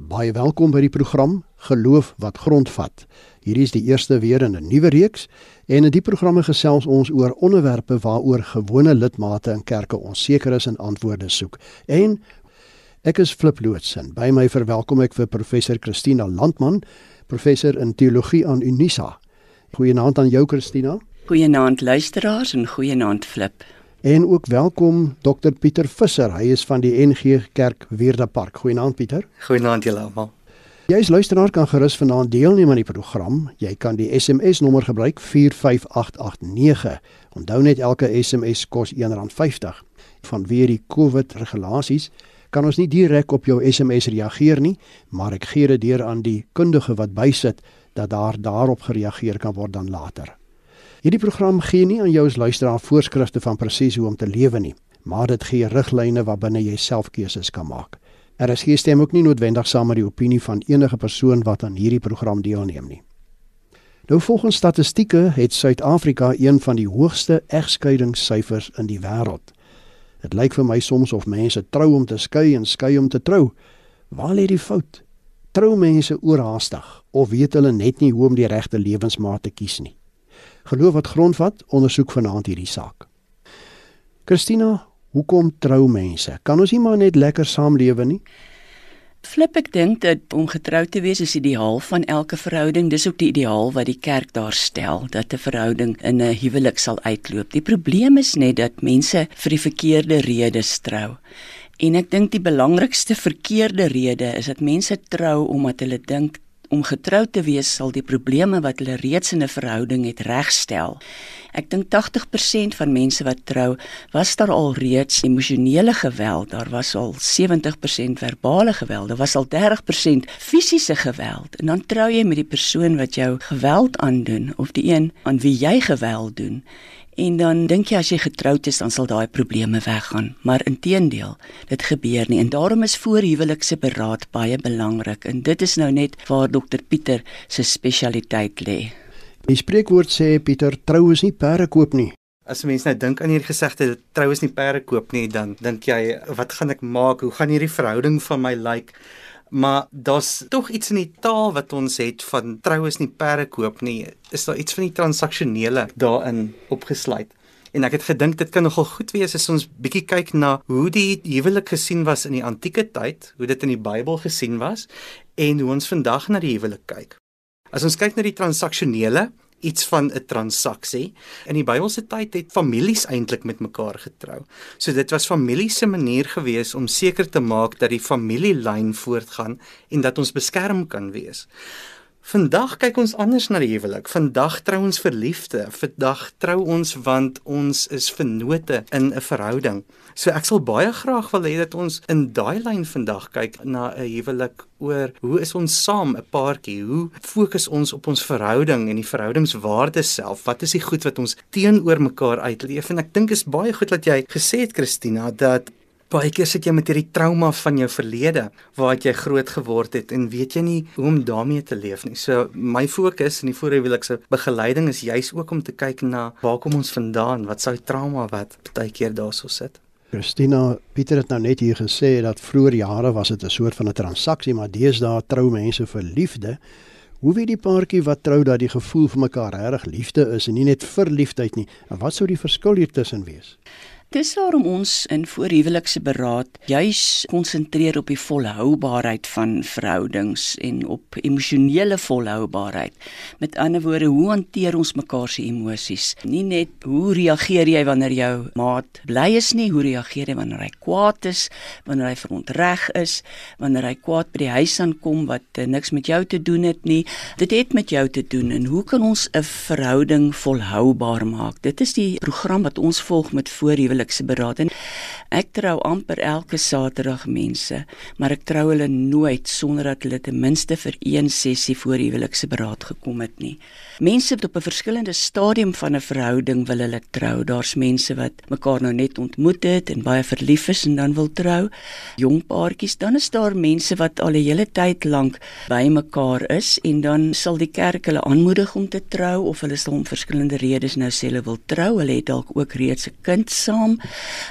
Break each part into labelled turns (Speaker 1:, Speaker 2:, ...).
Speaker 1: Baie welkom by die program Geloof wat grondvat. Hierdie is die eerste weer in 'n nuwe reeks en in die programme gesels ons oor onderwerpe waaroor gewone lidmate in kerke onseker is en antwoorde soek. En ek is Flip Lootsen. By my verwelkom ek vir professor Christina Landman, professor in teologie aan Unisa. Goeienaand aan jou Christina.
Speaker 2: Goeienaand luisteraars en goeienaand Flip.
Speaker 1: En ook welkom Dr Pieter Visser. Hy is van die NG Kerk Weerde Park. Goeienaand Pieter.
Speaker 3: Goeienaand julle almal.
Speaker 1: Jy as luisteraar kan gerus vanaand deelneem aan die program. Jy kan die SMS nommer gebruik 45889. Onthou net elke SMS kos R1.50. Vanweer die COVID regulasies kan ons nie direk op jou SMS reageer nie, maar ek gee dit deur aan die kundige wat bysit dat daar daarop gereageer kan word dan later. Hierdie program gee nie aan jou as luisteraar voorskrifte van presies hoe om te lewe nie, maar dit gee riglyne waarbinne jy self keuses kan maak. RSG stem ook nie noodwendig saam met die opinie van enige persoon wat aan hierdie program deelneem nie. Nou volgens statistieke het Suid-Afrika een van die hoogste egskeidingssyfers in die wêreld. Dit lyk vir my soms of mense trou om te skei en skei om te trou. Waar lê die fout? Trou mense oorhaastig of weet hulle net nie hoe om die regte lewensmaat te kies nie? Geloof wat grondvat ondersoek vanaand hierdie saak. Christina, hoekom trou mense? Kan ons nie maar net lekker saamlewe nie?
Speaker 2: Flip ek dink dat om getrou te wees is ideaal van elke verhouding. Dis ook die ideaal wat die kerk daar stel dat 'n verhouding in 'n huwelik sal uitloop. Die probleem is net dat mense vir die verkeerde redes trou. En ek dink die belangrikste verkeerde rede is dat mense trou omdat hulle dink om getrou te wees sal die probleme wat hulle reeds in 'n verhouding het regstel. Ek dink 80% van mense wat trou, was daar al reeds emosionele geweld, daar was al 70% verbale geweld, daar was al 30% fisiese geweld. En dan trou jy met die persoon wat jou geweld aandoen of die een aan wie jy geweld doen. En dan dink jy as jy getroud is dan sal daai probleme weggaan, maar inteendeel, dit gebeur nie en daarom is voorhuwelikse beraad baie belangrik en dit is nou net waar dokter Pieter se spesialiteit lê.
Speaker 1: Die spreekwoord sê Pieter trou is nie perde koop nie.
Speaker 3: As mense nou dink aan hierdie gesegde trou is nie perde koop nie, dan dink jy wat gaan ek maak? Hoe gaan hierdie verhouding van my lyk? Like? Maar daar's tog iets in die taal wat ons het van trou is nie perde koop nie. Is daar iets van die transaksionele daarin opgesluit? En ek het gedink dit kan nogal goed wees as ons bietjie kyk na hoe die huwelik gesien was in die antieke tyd, hoe dit in die Bybel gesien was en hoe ons vandag na die huwelik kyk. As ons kyk na die transaksionele, iets van 'n transaksie. In die Bybelse tyd het families eintlik met mekaar getrou. So dit was familie se manier gewees om seker te maak dat die familielyn voortgaan en dat ons beskerm kan wees. Vandag kyk ons anders na die huwelik. Vandag trou ons vir liefde. Vandag trou ons want ons is vennote in 'n verhouding. So ek sal baie graag wil hê dat ons in daai lyn vandag kyk na 'n huwelik oor hoe is ons saam 'n paartjie? Hoe fokus ons op ons verhouding en die verhoudingswaardes self? Wat is die goed wat ons teenoor mekaar uitleef? En ek dink is baie goed dat jy gesê het Christina dat baie keer sit jy met hierdie trauma van jou verlede waar jy groot geword het en weet jy nie hoe om daarmee te leef nie. So my fokus in die voorhuwelikse begeleiding is juis ook om te kyk na waar kom ons vandaan? Wat sou trauma wat baie keer daarso sit?
Speaker 1: Christina Pieter het nou net hier gesê dat vroeër jare was dit 'n soort van 'n transaksie, maar deesdae trou mense vir liefde. Hoe weet die paartjie wat trou dat die gevoel vir mekaar reg liefde is en nie net vir liefdeheid nie? En wat sou die verskil hier tussen wees?
Speaker 2: Dis waarom ons in voorhuwelikse beraad juis konsentreer op die volhoubaarheid van verhoudings en op emosionele volhoubaarheid. Met ander woorde, hoe hanteer ons mekaar se emosies? Nie net hoe reageer jy wanneer jou maat bly is nie, hoe reageer jy wanneer hy kwaad is, wanneer hy verontreg is, wanneer hy kwaad by die huis aankom wat uh, niks met jou te doen het nie. Dit het met jou te doen en hoe kan ons 'n verhouding volhoubaar maak? Dit is die program wat ons volg met voorhuwelik huwelikse beraad. En ek trou amper elke Saterdag mense, maar ek trou hulle nooit sonder dat hulle ten minste vir een sessie voor huwelikse beraad gekom het nie. Mense op 'n verskillende stadium van 'n verhouding wil hulle trou. Daar's mense wat mekaar nou net ontmoet het en baie verlief is en dan wil trou. Jong paartjies, dan is daar mense wat al 'n hele tyd lank by mekaar is en dan sal die kerk hulle aanmoedig om te trou of hulle sal om verskillende redes nou sê hulle wil trou. Hulle het dalk ook reeds 'n kind saam.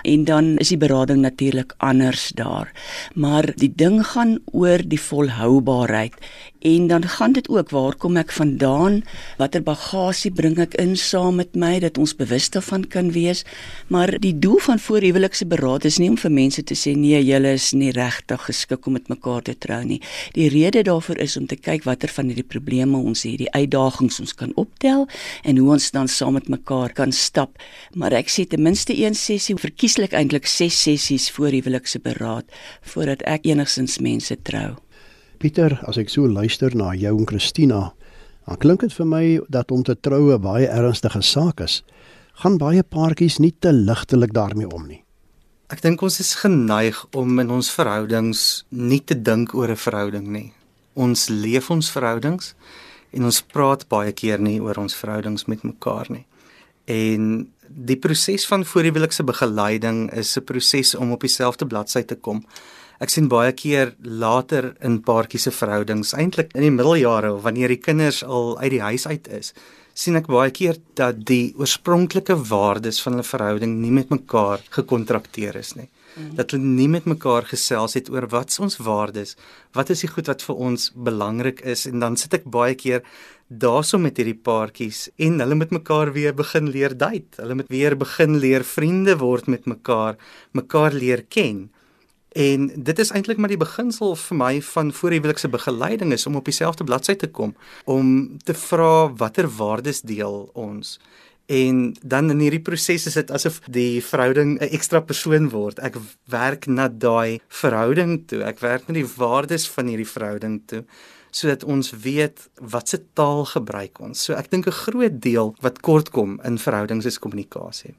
Speaker 2: En dan is die berading natuurlik anders daar. Maar die ding gaan oor die volhoubaarheid en dan gaan dit ook waar kom ek vandaan? Watter bagasie bring ek in saam met my dat ons bewus daarvan kan wees? Maar die doel van voorhuwelikse beraad is nie om vir mense te sê nee, julle is nie regtig geskik om met mekaar te trou nie. Die rede daarvoor is om te kyk watter van hierdie probleme ons het, die uitdagings ons kan optel en hoe ons dan saam met mekaar kan stap. Maar ek sê ten minste een sessie, verkieslik eintlik 6 sessies voorhuwelikse beraad voordat ek enigsins mense trou.
Speaker 1: Pieter, as ek so luister na jou en Christina, dan klink dit vir my dat om te troue baie ernstige saak is. Gaan baie paartjies nie te ligtelik daarmee om nie.
Speaker 3: Ek dink ons is geneig om in ons verhoudings nie te dink oor 'n verhouding nie. Ons leef ons verhoudings en ons praat baie keer nie oor ons verhoudings met mekaar nie. En die proses van voorhuwelikse begeleiding is 'n proses om op dieselfde bladsy te kom ek sien baie keer later in paartjies se verhoudings, eintlik in die middeljare of wanneer die kinders al uit die huis uit is, sien ek baie keer dat die oorspronklike waardes van hulle verhouding nie met mekaar gekontrakteer is nie. Mm. Dat hulle nie met mekaar gesels het oor wat ons waardes, wat is die goed wat vir ons belangrik is en dan sit ek baie keer daarso met hierdie paartjies en hulle met mekaar weer begin leer date. Hulle moet weer begin leer vriende word met mekaar, mekaar leer ken. En dit is eintlik maar die beginsel vir my van voorhuwelikse begeleiding is om op dieselfde bladsy te kom om te vra watter waardes deel ons en dan in hierdie proses is dit asof die verhouding 'n ekstra persoon word. Ek werk na daai verhouding toe. Ek werk na die waardes van hierdie verhouding toe sodat ons weet wat se taal gebruik ons. So ek dink 'n groot deel wat kort kom in verhoudings is kommunikasie.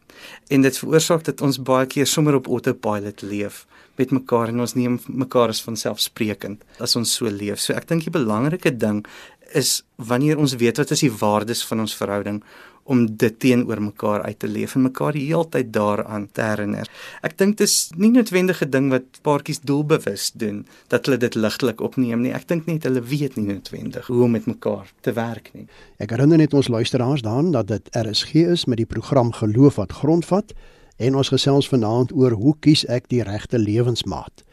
Speaker 3: En dit veroorsaak dat ons baie keer sommer op autopilot leef met mekaar en ons neem mekaar as vanselfsprekend as ons so leef. So ek dink die belangrike ding is wanneer ons weet wat is die waardes van ons verhouding om dit teenoor mekaar uit te leef en mekaar die hele tyd daaraan te herinner. Ek dink dit is nie noodwendige ding wat paartjies doelbewus doen dat hulle dit ligtelik opneem nie. Ek dink net hulle weet nie noodwendig hoe om met mekaar te werk nie.
Speaker 1: Ek herinner net ons luisteraars daaraan dat dit RSG is met die program Geloof wat grondvat en ons gesels vanaand oor hoe kies ek die regte lewensmaat.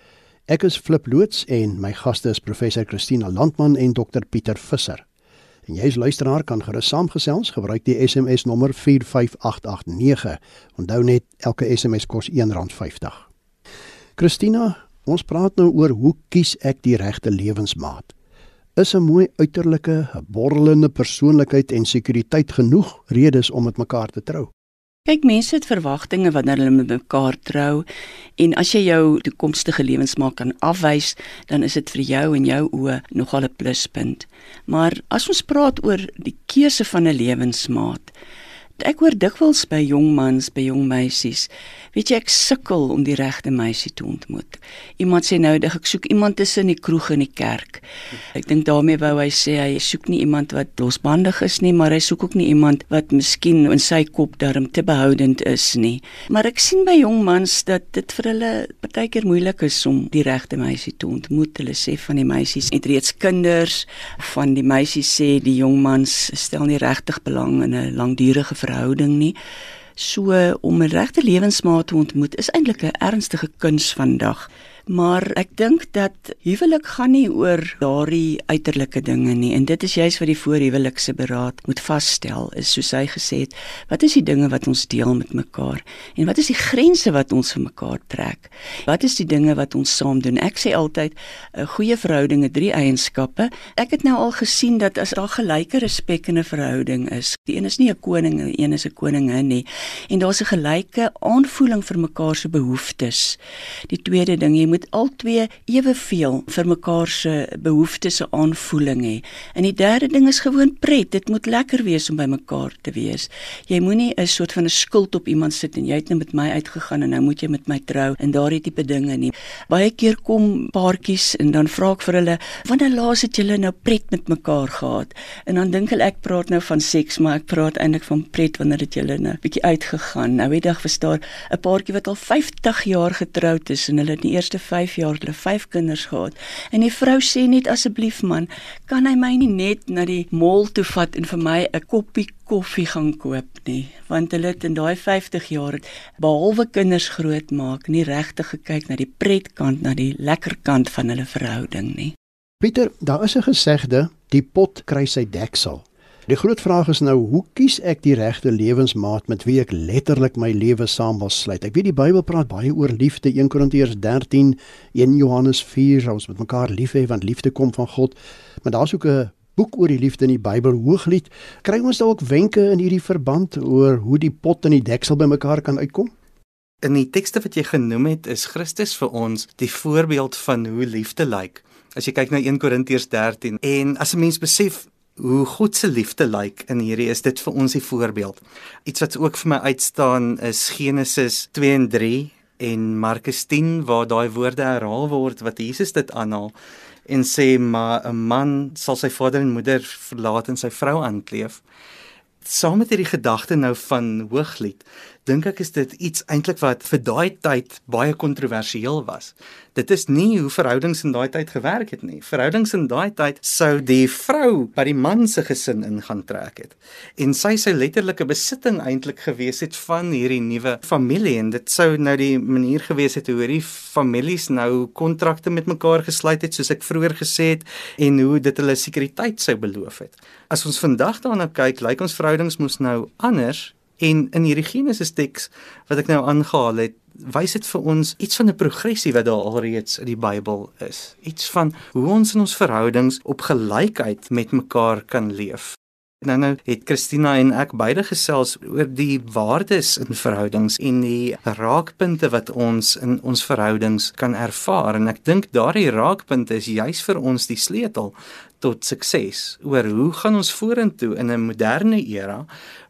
Speaker 1: Ek is Flip loods en my gaste is professor Christina Landman en dokter Pieter Visser. En jy as luisteraar kan gerus saamgesels, gebruik die SMS nommer 45889. Onthou net elke SMS kos R1.50. Christina, ons praat nou oor hoe kies ek die regte lewensmaat? Is 'n mooi uiterlike, 'n borrelende persoonlikheid en sekuriteit genoeg redes om met mekaar te trou?
Speaker 2: Kyk, mense het verwagtinge wanneer hulle met mekaar trou en as jy jou toekomstige lewensmaat kan afwys, dan is dit vir jou en jou oë nogal 'n pluspunt. Maar as ons praat oor die keuse van 'n lewensmaat, ek hoor dikwels by jong mans, by jong meisies, weet jy ek sukkel om die regte meisie te ontmoet. Iemand sê nou dat ek soek iemand tussen die kroeg en die kerk. Ek dink daarmee wou hy sê hy soek nie iemand wat losbandig is nie, maar hy soek ook nie iemand wat miskien in sy kop darm te behoudend is nie. Maar ek sien by jong mans dat dit vir hulle partykeer moeilik is om die regte meisie te ontmoet. Hulle sê van die meisies het reeds kinders, van die meisies sê die jong mans stel nie regtig belang in 'n langdurige verhouding nie. So om 'n regte lewensmaat te ontmoet is eintlik 'n ernstige kuns vandag maar ek dink dat huwelik gaan nie oor daardie uiterlike dinge nie. En dit is juist wat die voorhuwelikse beraad moet vasstel is soos hy gesê het wat is die dinge wat ons deel met mekaar? En wat is die grense wat ons vir mekaar trek? Wat is die dinge wat ons saam doen? Ek sê altyd 'n goeie verhouding het drie eienskappe. Ek het nou al gesien dat as daar gelyke respek in 'n verhouding is die een is nie 'n koning en die een is 'n koningin nie en daar's 'n gelyke aanvoeling vir mekaar se behoeftes. Die tweede ding jy moet moet albei eweveel vir mekaar se behoeftes se aanvoeling hê. En die derde ding is gewoon pret. Dit moet lekker wees om by mekaar te wees. Jy moenie 'n soort van 'n skuld op iemand sit en jy het net nou met my uitgegaan en nou moet jy met my trou en daardie tipe dinge nie. Baie keer kom paartjies en dan vra ek vir hulle, "Wanneer laas het julle nou pret met mekaar gehad?" En dan dink hulle ek praat nou van seks, maar ek praat eintlik van pret wanneer dit julle nou bietjie uitgegaan. Nou die dag was daar 'n paartjie wat al 50 jaar getroud is en hulle het die eerste 5 jaar hulle 5 kinders gehad. En die vrou sê net asseblief man, kan hy my nie net na die mall toe vat en vir my 'n koppie koffie gaan koop nie, want hulle het in daai 50 jaar het behalwe kinders grootmaak nie regtig gekyk na die pretkant, na die lekker kant van hulle verhouding nie.
Speaker 1: Pieter, daar is 'n gesegde, die pot kry sy deksel. Die groot vraag is nou, hoe kies ek die regte lewensmaat met wie ek letterlik my lewe saam wil sluit? Ek weet die Bybel praat baie oor liefde, 1 Korintiërs 13, 1 Johannes 4, ons moet mekaar lief hê want liefde kom van God. Maar daar's ook 'n boek oor die liefde in die Bybel, Hooglied. Kry ons dalk wenke in hierdie verband oor hoe die pot en die deksel by mekaar kan uitkom?
Speaker 3: In die tekste wat jy genoem het, is Christus vir ons die voorbeeld van hoe liefde lyk. As jy kyk na 1 Korintiërs 13 en as 'n mens besef hoe God se liefde lyk in hierdie is dit vir ons die voorbeeld. Iets wat ook vir my uitstaan is Genesis 2 en 3 en Markus 10 waar daai woorde herhaal word wat Jesus dit aanhaal en sê maar 'n man sal sy vader en moeder verlaat en sy vrou aankleef. Saam met hierdie gedagte nou van Hooglied, dink ek is dit iets eintlik wat vir daai tyd baie kontroversieel was dit is nie hoe verhoudings in daai tyd gewerk het nie. Verhoudings in daai tyd sou die vrou by die man se gesin ingaan trek het en sy sou letterlike besitting eintlik gewees het van hierdie nuwe familie en dit sou nou die manier gewees het hoe hierdie families nou kontrakte met mekaar gesluit het soos ek vroeër gesê het en hoe dit hulle sekuriteit sou beloof het. As ons vandag daarna kyk, lyk ons verhoudings moes nou anders en in hierdie Genesis teks wat ek nou aangehaal het wys dit vir ons iets van 'n progressie wat daar alreeds in die Bybel is. Iets van hoe ons in ons verhoudings op gelykheid met mekaar kan leef. Nou nou het Christina en ek beide gesels oor die waardes in verhoudings en die raakpunte wat ons in ons verhoudings kan ervaar en ek dink daardie raakpunte is juis vir ons die sleutel tot sukses oor hoe gaan ons vorentoe in 'n moderne era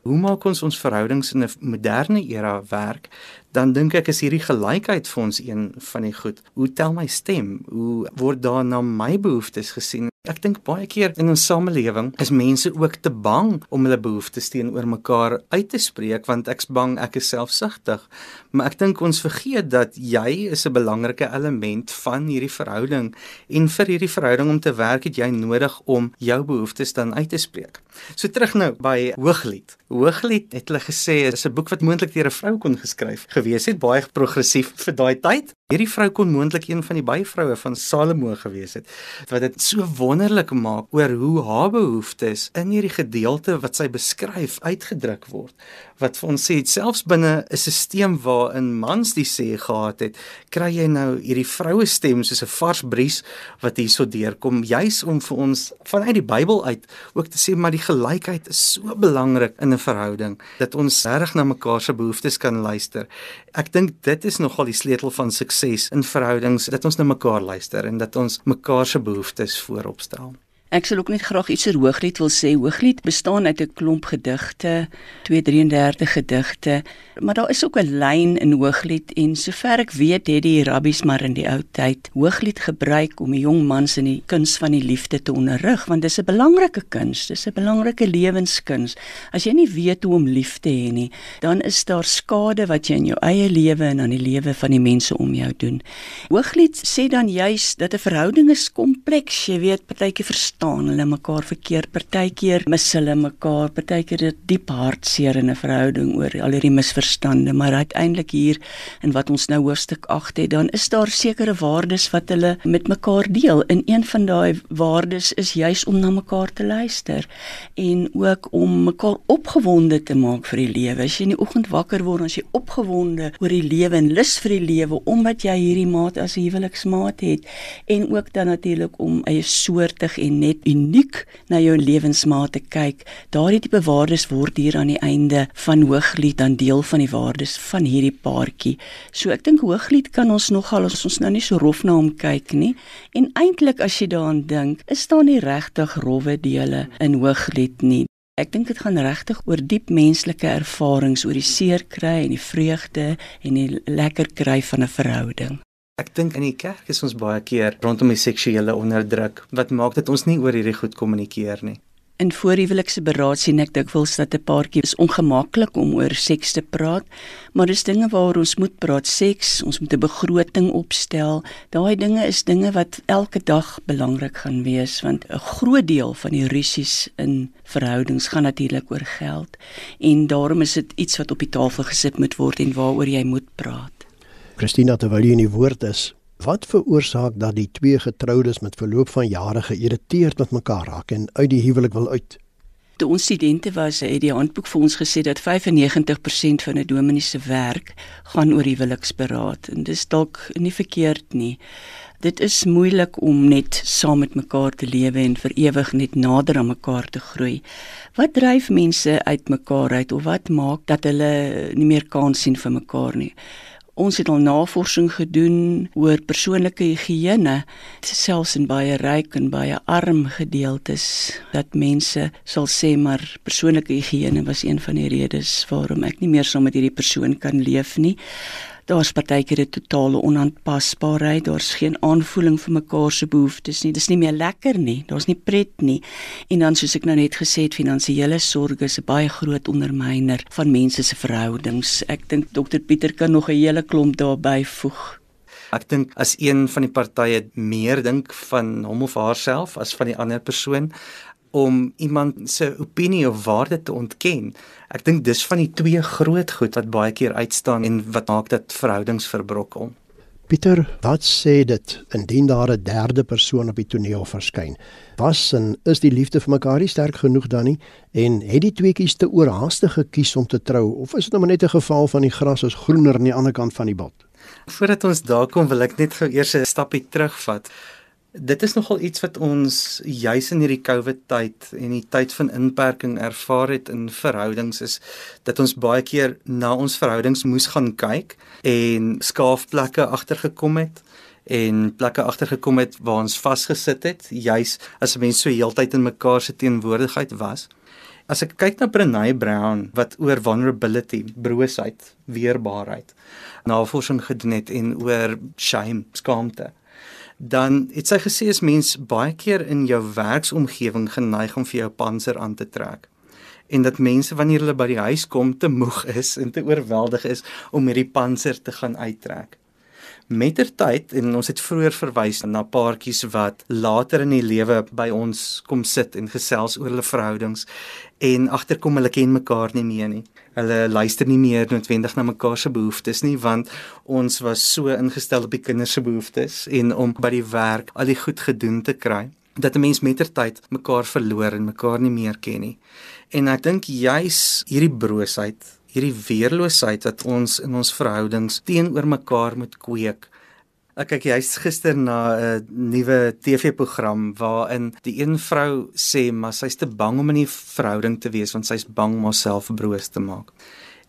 Speaker 3: hoe maak ons ons verhoudings in 'n moderne era werk dan dink ek is hierdie gelykheid vir ons een van die goed. Hoe tel my stem? Hoe word daar na my behoeftes gesien? Ek dink baie keer in ons samelewing is mense ook te bang om hulle behoeftes teenoor mekaar uit te spreek want ek's bang ek is selfsugtig. Maar ek dink ons vergeet dat jy is 'n belangrike element van hierdie verhouding en vir hierdie verhouding om te werk het jy nodig om jou behoeftes dan uit te spreek. So terug nou by Hooglied. Hooglied het hulle gesê is 'n boek wat moontlik deur 'n vrou kon geskryf gewees het, baie progressief vir daai tyd. Hierdie vrou kon moontlik een van die baie vroue van Salomo gewees het. Wat dit so wonderlik maak oor hoe haar behoeftes in hierdie gedeelte wat sy beskryf uitgedruk word wat vir ons sê selfs binne 'n stelsel waarin mans die sê gehad het, kry jy nou hierdie vroue stem soos 'n vars bries wat hierso deurkom juis om vir ons vanuit die Bybel uit ook te sê maar die gelykheid is so belangrik in 'n verhouding dat ons reg na mekaar se behoeftes kan luister. Ek dink dit is nogal die sleutel van sukses in verhoudings dat ons na mekaar luister en dat ons mekaar se behoeftes voorop stel.
Speaker 2: Ek sal ook net graag iets oor Hooglied wil sê. Hooglied bestaan uit 'n klomp gedigte, 233 gedigte, maar daar is ook 'n lyn in Hooglied en sover ek weet het die rabbies maar in die ou tyd Hooglied gebruik om die jong mans in die kuns van die liefde te onderrig, want dis 'n belangrike kuns, dis 'n belangrike lewenskuns. As jy nie weet hoe om lief te hê nie, dan is daar skade wat jy in jou eie lewe en aan die lewe van die mense om jou doen. Hooglied sê dan juis dat 'n verhouding is kompleks, jy weet, partyke verstaan hulle mekaar verkeerd. Partykeer mis hulle mekaar, partykeer dit diep hartseer in 'n verhouding oor al hierdie misverstande, maar uiteindelik hier in wat ons nou hoofstuk 8 het, dan is daar sekere waardes wat hulle met mekaar deel. En een van daai waardes is juis om na mekaar te luister en ook om mekaar opgewonde te maak vir die lewe. As jy in die oggend wakker word, as jy opgewonde oor die lewe en lus vir die lewe omdat jy hierdie maat as huweliksmaat het en ook dan natuurlik om eie soortig en net uniek na jou lewensmaat te kyk. Daardie tipe waardes word hier aan die einde van Hooglied dan deel van die waardes van hierdie paartjie. So ek dink Hooglied kan ons nogal as ons nou nie so rof na hom kyk nie. En eintlik as jy daaraan dink, is daar nie regtig rowwe dele in Hooglied nie. Ek dink dit gaan regtig oor diep menslike ervarings, oor die seer kry en die vreugde en die lekker kry van 'n verhouding.
Speaker 3: Ek dink in die kerk is ons baie keer rondom die seksuele onderdruk wat maak dat ons nie oor hierdie goed kommunikeer nie.
Speaker 2: In voorhuwelikse beraad sien ek dikwels dat 'n paartjie is ongemaklik om oor seks te praat, maar dis dinge waaroor ons moet praat. Seks, ons moet 'n begroting opstel. Daai dinge is dinge wat elke dag belangrik gaan wees want 'n groot deel van die rusies in verhoudings gaan natuurlik oor geld en daarom is dit iets wat op die tafel gesit moet word en waaroor jy moet praat.
Speaker 1: Christina terwyl jy in die woord is, Wat veroorsaak dat die twee getroudes met verloop van jare geïrriteerd met mekaar raak en uit die huwelik wil uit?
Speaker 2: Toe ons studente was, het die handboek vir ons gesê dat 95% van 'n dominee se werk gaan oor huweliksberaad en dis dalk nie verkeerd nie. Dit is moeilik om net saam met mekaar te lewe en vir ewig net nader aan mekaar te groei. Wat dryf mense uit mekaar uit of wat maak dat hulle nie meer kans sien vir mekaar nie? Ons het al navorsing gedoen oor persoonlike higiëne, selfs in baie ryk en baie arm gedeeltes, dat mense sal sê maar persoonlike higiëne was een van die redes waarom ek nie meer saam met hierdie persoon kan leef nie. Daar's partykeer 'n totale onaanpasbaarheid, daar's geen aanvoeling vir mekaar se behoeftes nie. Dis nie meer lekker nie. Daar's nie pret nie. En dan soos ek nou net gesê het, finansiële sorges is 'n baie groot ondermyner van mense se verhoudings. Ek dink dokter Pieter kan nog 'n hele klomp daarby voeg.
Speaker 3: Ek dink as een van die partye meer dink van hom of haarself as van die ander persoon, om iemand se opinie of waarde te ontken. Ek dink dis van die twee groot goed wat baie keer uitstaan en wat maak dat verhoudings verbrokkel.
Speaker 1: Pieter, wat sê dit indien daar 'n derde persoon op die toneel verskyn? Was en is die liefde vir mekaar nie sterk genoeg dan nie en het die tweeetjies te oorhaastig gekies om te trou of is dit nou net 'n geval van die gras is groener aan die ander kant van die bult?
Speaker 3: Voordat ons daar kom, wil ek net gou eers 'n stappie terugvat dit is nogal iets wat ons juis in hierdie COVID tyd en die tyd van inperking ervaar het in verhoudings is dat ons baie keer na ons verhoudings moes gaan kyk en skaafplekke agtergekom het en plekke agtergekom het waar ons vasgesit het juis as 'n mens so heeltyd in mekaar se teenwoordigheid was. As ek kyk na Brené Brown wat oor vulnerability broosheid weerbaarheid navorsing gedoen het en oor shame skaamte dan het sy gesê as mens baie keer in jou werksomgewing geneig om vir jou panser aan te trek en dat mense wanneer hulle by die huis kom te moeg is en te oorweldig is om hierdie panser te gaan uittrek. Mettertyd en ons het vroeër verwys na paartjies wat later in die lewe by ons kom sit en gesels oor hulle verhoudings en agterkom hulle ken mekaar nie meer nie hulle luister nie meer noodwendig na mekaar se behoeftes nie want ons was so ingestel op die kinders se behoeftes en om by die werk al die goed gedoen te kry dat 'n mens mettertyd mekaar verloor en mekaar nie meer ken nie. En ek dink juis hierdie broosheid, hierdie weerloosheid wat ons in ons verhoudings teenoor mekaar moet kweek, Ek kyk jy's gister na 'n nuwe TV-program waarin die een vrou sê maar sy's te bang om in 'n verhouding te wees want sy's bang om haarself broos te maak.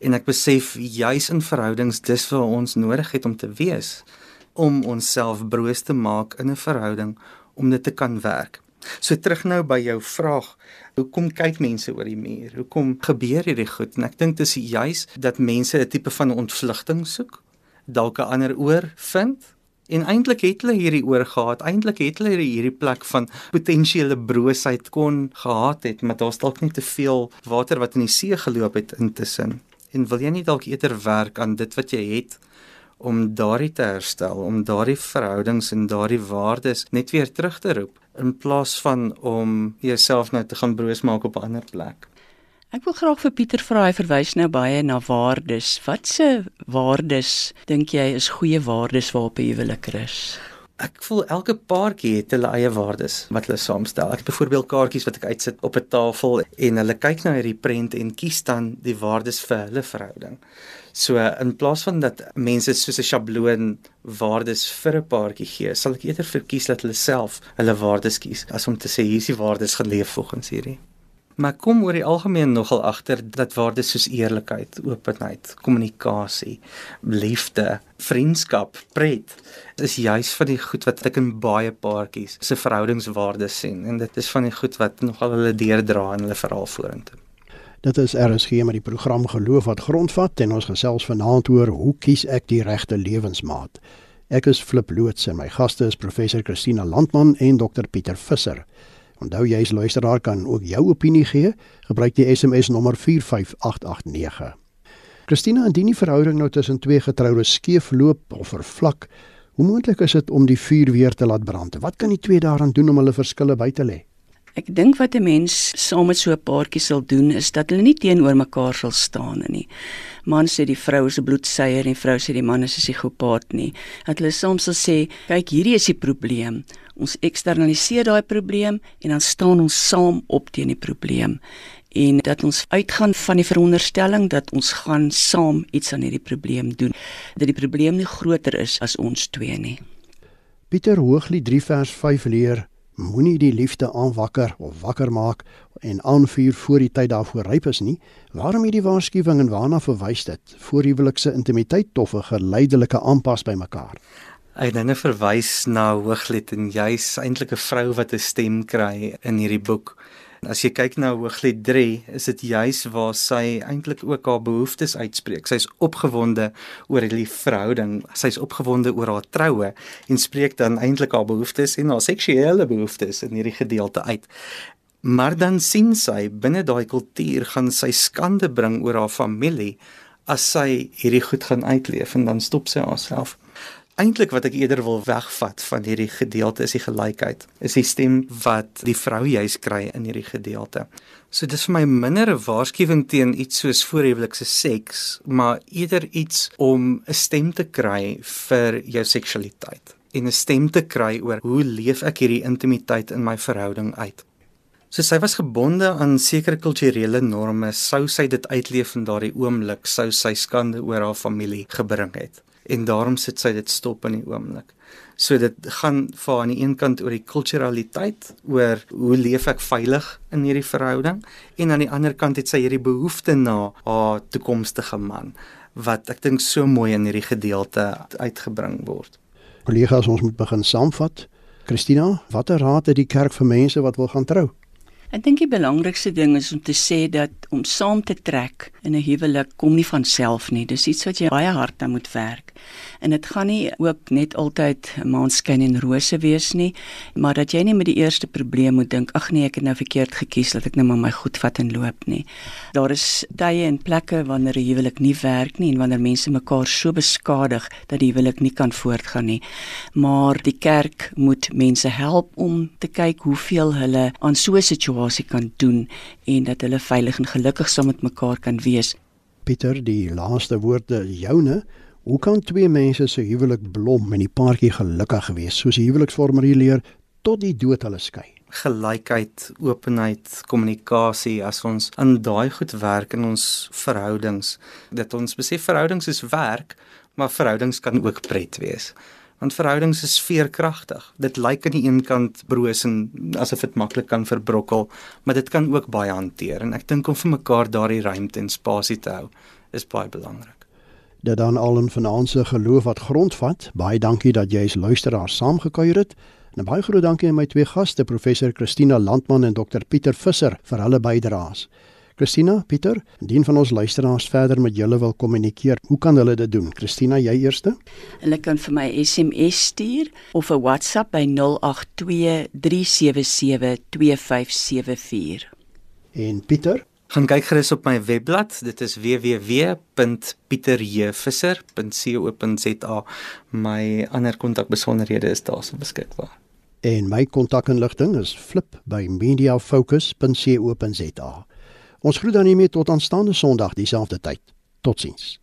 Speaker 3: En ek besef juis in verhoudings dis vir ons nodig het om te wees om onsself broos te maak in 'n verhouding om dit te kan werk. So terug nou by jou vraag, hoekom kyk mense oor die muur? Hoekom gebeur hierdie goed? En ek dink dis juis dat mense 'n tipe van ontvlugting soek, dalk 'n ander oor vind En eintlik het hulle hierdie oor gehad. Eintlik het hulle hierdie plek van potensiële broosheid kon gehad het, maar daar's dalk net te veel water wat in die see geloop het intussen. En wil jy nie dalk eerder werk aan dit wat jy het om daardie te herstel, om daardie verhoudings en daardie waardes net weer terug te roep in plaas van om jouself nou te gaan broos maak op 'n ander plek?
Speaker 2: Ek wil graag vir Pieter vra hy verwys nou baie na waardes. Watse waardes dink jy is goeie waardes waarop jy wil rus?
Speaker 3: Ek voel elke paartjie het hulle eie waardes wat hulle saamstel. Ek het byvoorbeeld kaartjies wat ek uitsit op 'n tafel en hulle kyk na hierdie prent en kies dan die waardes vir hulle verhouding. So in plaas van dat mense soos 'n sjabloon waardes vir 'n paartjie gee, sal ek eerder verkies dat hulle self hulle waardes kies as om te sê hier is die waardes geleef volgens hierdie maar kom oor die algemeen nogal agter dat waardes soos eerlikheid, openheid, kommunikasie, liefde, vriendskap, pret is juis van die goed wat ek in baie paartjies se verhoudingswaardes sien en dit is van die goed wat nogal hulle deurdra in hulle verhaal vorentoe.
Speaker 1: Dit is RSG met die program Geloof wat grondvat en ons gesels vanaand oor hoe kies ek die regte lewensmaat. Ek is Flip Loots en my gaste is professor Christina Landman en dokter Pieter Visser. Onthou jy as luisteraar kan ook jou opinie gee. Gebruik die SMS nommer 45889. Christina, indien die verhouding nou tussen twee getroudes skeef loop of vervlak, hoe moontlik is dit om die vuur weer te laat brand? Wat kan die twee daaraan doen om hulle verskille by te lê?
Speaker 2: Ek dink wat 'n mens saam met so 'n paartjie sal doen is dat hulle nie teenoor mekaar sal staan nie. Man sê die vrou is 'n bloedseier en die vrou sê die man is 'n psigopaat nie. Dat hulle soms sal sê, "Kyk, hierdie is die probleem. Ons eksternaliseer daai probleem en dan staan ons saam op teen die probleem." en dat ons uitgaan van die veronderstelling dat ons gaan saam iets aan hierdie probleem doen dat die probleem nie groter is as ons twee nie.
Speaker 1: Pieter Hooglied 3 vers 5 leer moenie die liefde aanwakker of wakker maak en aanvuur voor die tyd daarvoor ryp is nie. Waarom hierdie waarskuwing en waarna verwys dit? Voorhuwelikse intimiteit of 'n geleidelike aanpas by mekaar?
Speaker 3: Hy dan verwys na Hooglied en jy's eintlik 'n vrou wat 'n stem kry in hierdie boek. As jy kyk na Hooglied 3, is dit juis waar sy eintlik ook haar behoeftes uitspreek. Sy's opgewonde oor die verhouding, sy's opgewonde oor haar troue en spreek dan eintlik haar behoeftes en haar seksuele behoeftes in hierdie gedeelte uit. Maar dan sien sy binne daai kultuur gaan sy skande bring oor haar familie as sy hierdie goed gaan uitleef en dan stop sy haarself eintlik wat ek eerder wil wegvat van hierdie gedeelte is die gelykheid. Is die stem wat die vrou juis kry in hierdie gedeelte. So dis vir my minder 'n waarskuwing teen iets soos voorhuwelikse seks, maar eerder iets om 'n stem te kry vir jou seksualiteit en 'n stem te kry oor hoe leef ek hierdie intimiteit in my verhouding uit. So sy was gebonde aan sekere kulturele norme, sou sy dit uitleef in daardie oomblik, sou sy skande oor haar familie gebring het en daarom sit sy dit stop in die oomblik. So dit gaan vir aan die een kant oor die kulturaliteit, oor hoe leef ek veilig in hierdie verhouding en aan die ander kant het sy hierdie behoefte na haar toekomstige man wat ek dink so mooi in hierdie gedeelte uitgebring word.
Speaker 1: Kollegas, ons moet begin saamvat. Christina, watter raad het die kerk vir mense wat wil gaan trou?
Speaker 2: Ek dink die belangrikste ding is om te sê dat om saam te trek in 'n huwelik kom nie van self nie. Dis iets wat jy baie hard aan moet werk. En dit gaan nie ook net altyd maanskyn en rose wees nie, maar dat jy nie met die eerste probleem moet dink, ag nee, ek het nou verkeerd gekies, dat ek nou maar my goed vat en loop nie. Daar is tye en plekke wanneer 'n huwelik nie werk nie en wanneer mense mekaar so beskadig dat die huwelik nie kan voortgaan nie. Maar die kerk moet mense help om te kyk hoeveel hulle aan so 'n situasie kan doen en dat hulle veilig en gelukkig saam met mekaar kan wees.
Speaker 1: Pieter, die laaste woorde joune. Hoe kan twee mense se huwelik blom en die paartjie gelukkig wees soos die huweliksformulier leer tot die dood hulle skei?
Speaker 3: Gelykheid, openheid, kommunikasie as ons aan daai goed werk in ons verhoudings, dat ons besef verhoudings is werk, maar verhoudings kan ook pret wees. Want verhoudings is veerkragtig. Dit lyk aan die een kant broos en asof dit maklik kan verbrokkel, maar dit kan ook baie hanteer en ek dink om vir mekaar daardie ruimte en spasie te hou is baie belangrik
Speaker 1: dat dan al 'n finansiële geloof wat grondvat. Baie dankie dat jy as luisteraar saamgekuier het. En baie groot dankie aan my twee gaste, professor Christina Landman en dokter Pieter Visser vir hulle bydraes. Christina, Pieter, indien van ons luisteraars verder met julle wil kommunikeer, hoe kan hulle dit doen? Christina, jy eerste?
Speaker 2: Hulle kan vir my SMS stuur of 'n WhatsApp by 082 377 2574.
Speaker 1: En Pieter,
Speaker 3: Gaan kyk gerus op my webblad. Dit is www.pieterjevisser.co.za. My ander kontakbesonderhede is daar beskikbaar.
Speaker 1: En my kontakinligting is flip@mediafocus.co.za. Ons groet dan hiermee tot aanstaande Sondag dieselfde tyd. Totsiens.